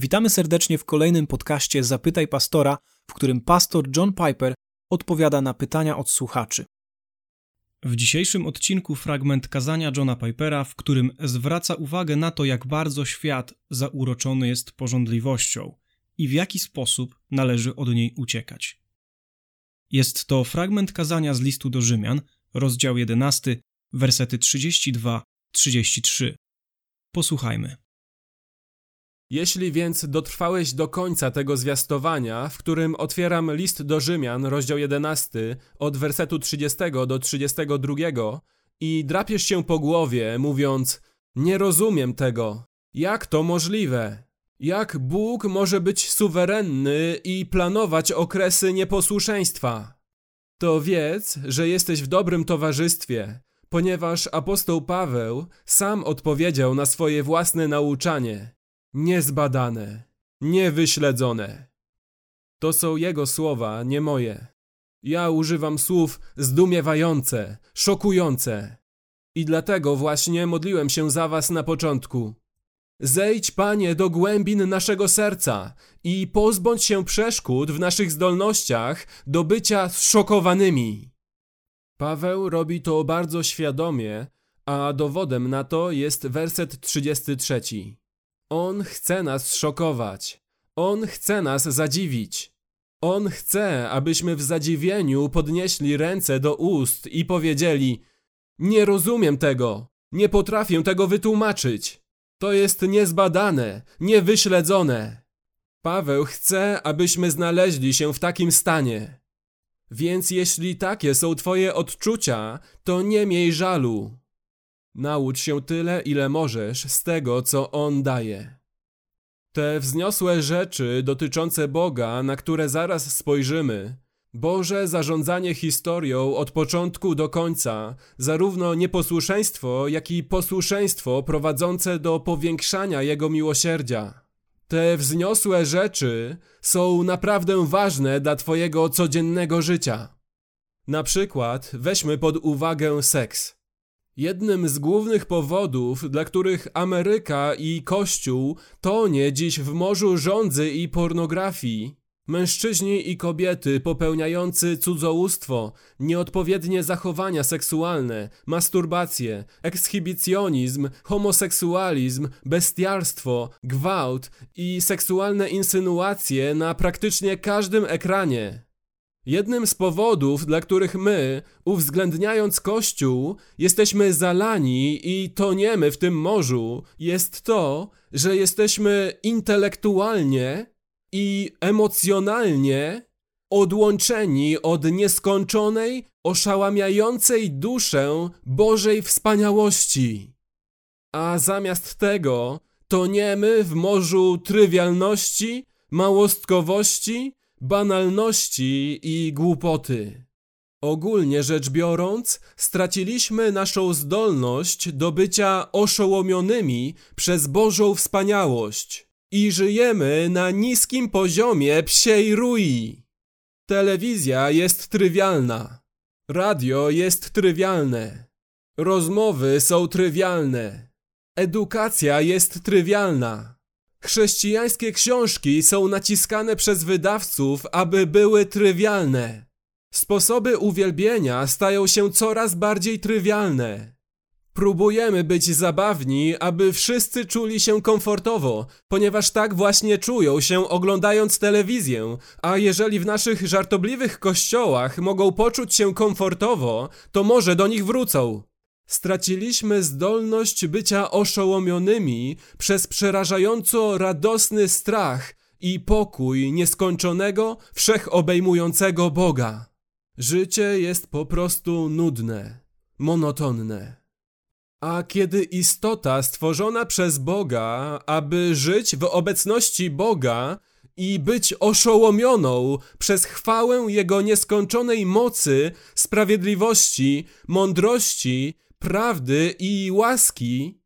Witamy serdecznie w kolejnym podcaście Zapytaj Pastora, w którym pastor John Piper odpowiada na pytania od słuchaczy. W dzisiejszym odcinku fragment kazania Johna Pipera, w którym zwraca uwagę na to, jak bardzo świat zauroczony jest porządliwością i w jaki sposób należy od niej uciekać. Jest to fragment kazania z listu do Rzymian, rozdział 11, wersety 32-33. Posłuchajmy. Jeśli więc dotrwałeś do końca tego zwiastowania, w którym otwieram list do Rzymian, rozdział 11, od wersetu 30 do 32 i drapiesz się po głowie, mówiąc: Nie rozumiem tego. Jak to możliwe? Jak Bóg może być suwerenny i planować okresy nieposłuszeństwa? To wiedz, że jesteś w dobrym towarzystwie, ponieważ apostoł Paweł sam odpowiedział na swoje własne nauczanie niezbadane, niewyśledzone. To są jego słowa, nie moje. Ja używam słów zdumiewające, szokujące. I dlatego właśnie modliłem się za was na początku. Zejdź, Panie, do głębin naszego serca i pozbądź się przeszkód w naszych zdolnościach do bycia zszokowanymi. Paweł robi to bardzo świadomie, a dowodem na to jest werset 33. On chce nas szokować. On chce nas zadziwić. On chce, abyśmy w zadziwieniu podnieśli ręce do ust i powiedzieli: Nie rozumiem tego, nie potrafię tego wytłumaczyć. To jest niezbadane, niewyśledzone. Paweł chce, abyśmy znaleźli się w takim stanie. Więc jeśli takie są Twoje odczucia, to nie miej żalu. Naucz się tyle, ile możesz z tego, co On daje. Te wzniosłe rzeczy dotyczące Boga, na które zaraz spojrzymy, Boże zarządzanie historią od początku do końca, zarówno nieposłuszeństwo, jak i posłuszeństwo prowadzące do powiększania Jego miłosierdzia. Te wzniosłe rzeczy są naprawdę ważne dla Twojego codziennego życia. Na przykład weźmy pod uwagę seks. Jednym z głównych powodów, dla których Ameryka i Kościół tonie dziś w morzu rządzy i pornografii, mężczyźni i kobiety popełniający cudzołóstwo, nieodpowiednie zachowania seksualne, masturbację, ekshibicjonizm, homoseksualizm, bestiarstwo, gwałt i seksualne insynuacje na praktycznie każdym ekranie. Jednym z powodów, dla których my, uwzględniając Kościół, jesteśmy zalani i toniemy w tym morzu, jest to, że jesteśmy intelektualnie i emocjonalnie odłączeni od nieskończonej, oszałamiającej duszę Bożej wspaniałości. A zamiast tego toniemy w morzu trywialności, małostkowości, banalności i głupoty. Ogólnie rzecz biorąc, straciliśmy naszą zdolność do bycia oszołomionymi przez Bożą wspaniałość i żyjemy na niskim poziomie psiej rui. Telewizja jest trywialna, radio jest trywialne, rozmowy są trywialne, edukacja jest trywialna. Chrześcijańskie książki są naciskane przez wydawców, aby były trywialne. Sposoby uwielbienia stają się coraz bardziej trywialne. Próbujemy być zabawni, aby wszyscy czuli się komfortowo, ponieważ tak właśnie czują się oglądając telewizję, a jeżeli w naszych żartobliwych kościołach mogą poczuć się komfortowo, to może do nich wrócą. Straciliśmy zdolność bycia oszołomionymi przez przerażająco radosny strach i pokój nieskończonego, wszechobejmującego Boga. Życie jest po prostu nudne, monotonne. A kiedy istota stworzona przez Boga, aby żyć w obecności Boga i być oszołomioną przez chwałę Jego nieskończonej mocy, sprawiedliwości, mądrości, prawdy i łaski,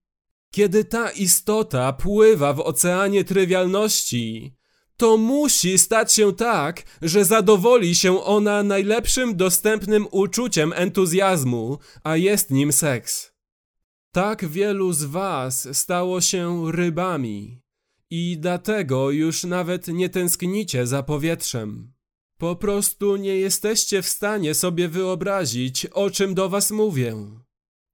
kiedy ta istota pływa w oceanie trywialności, to musi stać się tak, że zadowoli się ona najlepszym dostępnym uczuciem entuzjazmu, a jest nim seks. Tak wielu z Was stało się rybami i dlatego już nawet nie tęsknicie za powietrzem. Po prostu nie jesteście w stanie sobie wyobrazić, o czym do was mówię.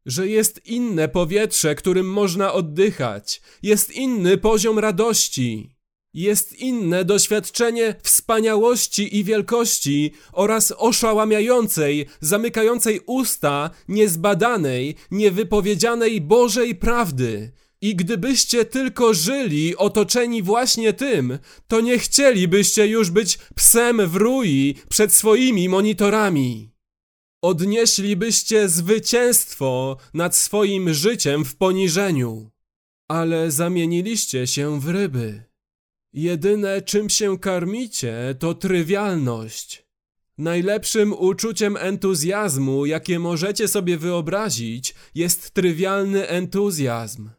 Że jest inne powietrze, którym można oddychać, jest inny poziom radości, jest inne doświadczenie wspaniałości i wielkości oraz oszałamiającej, zamykającej usta, niezbadanej, niewypowiedzianej Bożej prawdy. I gdybyście tylko żyli otoczeni właśnie tym, to nie chcielibyście już być psem w rui przed swoimi monitorami. Odnieślibyście zwycięstwo nad swoim życiem w poniżeniu, ale zamieniliście się w ryby. Jedyne, czym się karmicie, to trywialność. Najlepszym uczuciem entuzjazmu, jakie możecie sobie wyobrazić, jest trywialny entuzjazm.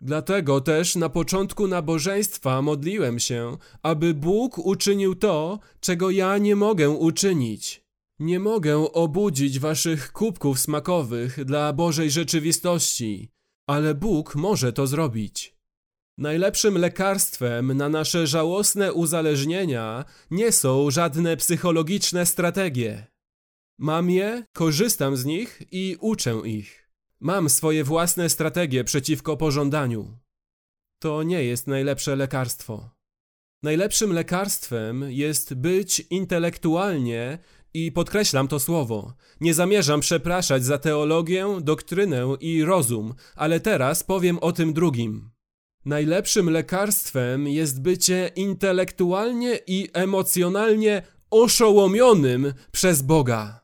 Dlatego też na początku nabożeństwa modliłem się, aby Bóg uczynił to, czego ja nie mogę uczynić. Nie mogę obudzić waszych kubków smakowych dla Bożej rzeczywistości, ale Bóg może to zrobić. Najlepszym lekarstwem na nasze żałosne uzależnienia nie są żadne psychologiczne strategie. Mam je, korzystam z nich i uczę ich. Mam swoje własne strategie przeciwko pożądaniu. To nie jest najlepsze lekarstwo. Najlepszym lekarstwem jest być intelektualnie i podkreślam to słowo. Nie zamierzam przepraszać za teologię, doktrynę i rozum, ale teraz powiem o tym drugim. Najlepszym lekarstwem jest bycie intelektualnie i emocjonalnie oszołomionym przez Boga.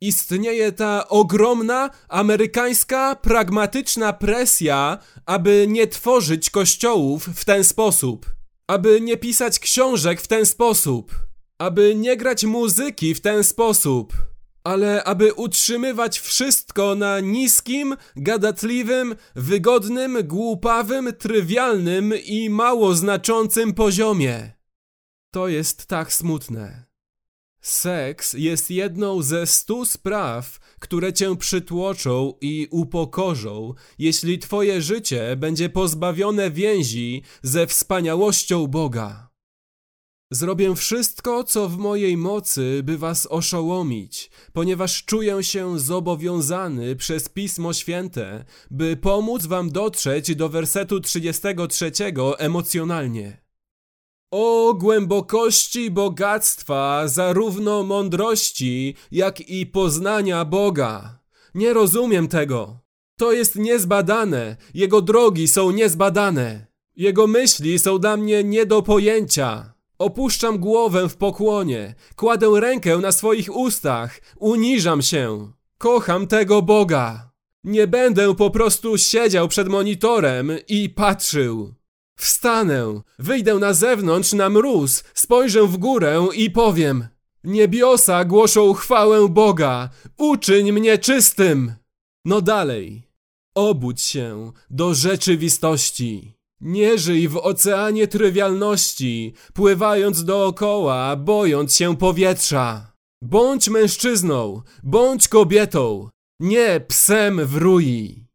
Istnieje ta ogromna, amerykańska, pragmatyczna presja, aby nie tworzyć kościołów w ten sposób, aby nie pisać książek w ten sposób, aby nie grać muzyki w ten sposób, ale aby utrzymywać wszystko na niskim, gadatliwym, wygodnym, głupawym, trywialnym i mało znaczącym poziomie. To jest tak smutne. Seks jest jedną ze stu spraw, które cię przytłoczą i upokorzą, jeśli twoje życie będzie pozbawione więzi ze wspaniałością Boga. Zrobię wszystko, co w mojej mocy, by was oszołomić, ponieważ czuję się zobowiązany przez Pismo Święte, by pomóc wam dotrzeć do wersetu 33 emocjonalnie. O głębokości bogactwa, zarówno mądrości, jak i poznania Boga. Nie rozumiem tego. To jest niezbadane, Jego drogi są niezbadane. Jego myśli są dla mnie nie do pojęcia. Opuszczam głowę w pokłonie, kładę rękę na swoich ustach, uniżam się. Kocham tego Boga. Nie będę po prostu siedział przed monitorem i patrzył. Wstanę, wyjdę na zewnątrz na mróz, spojrzę w górę i powiem: Niebiosa głoszą chwałę Boga, uczyń mnie czystym. No dalej, obudź się do rzeczywistości. Nie żyj w oceanie trywialności, pływając dookoła, bojąc się powietrza. Bądź mężczyzną, bądź kobietą, nie psem w rui.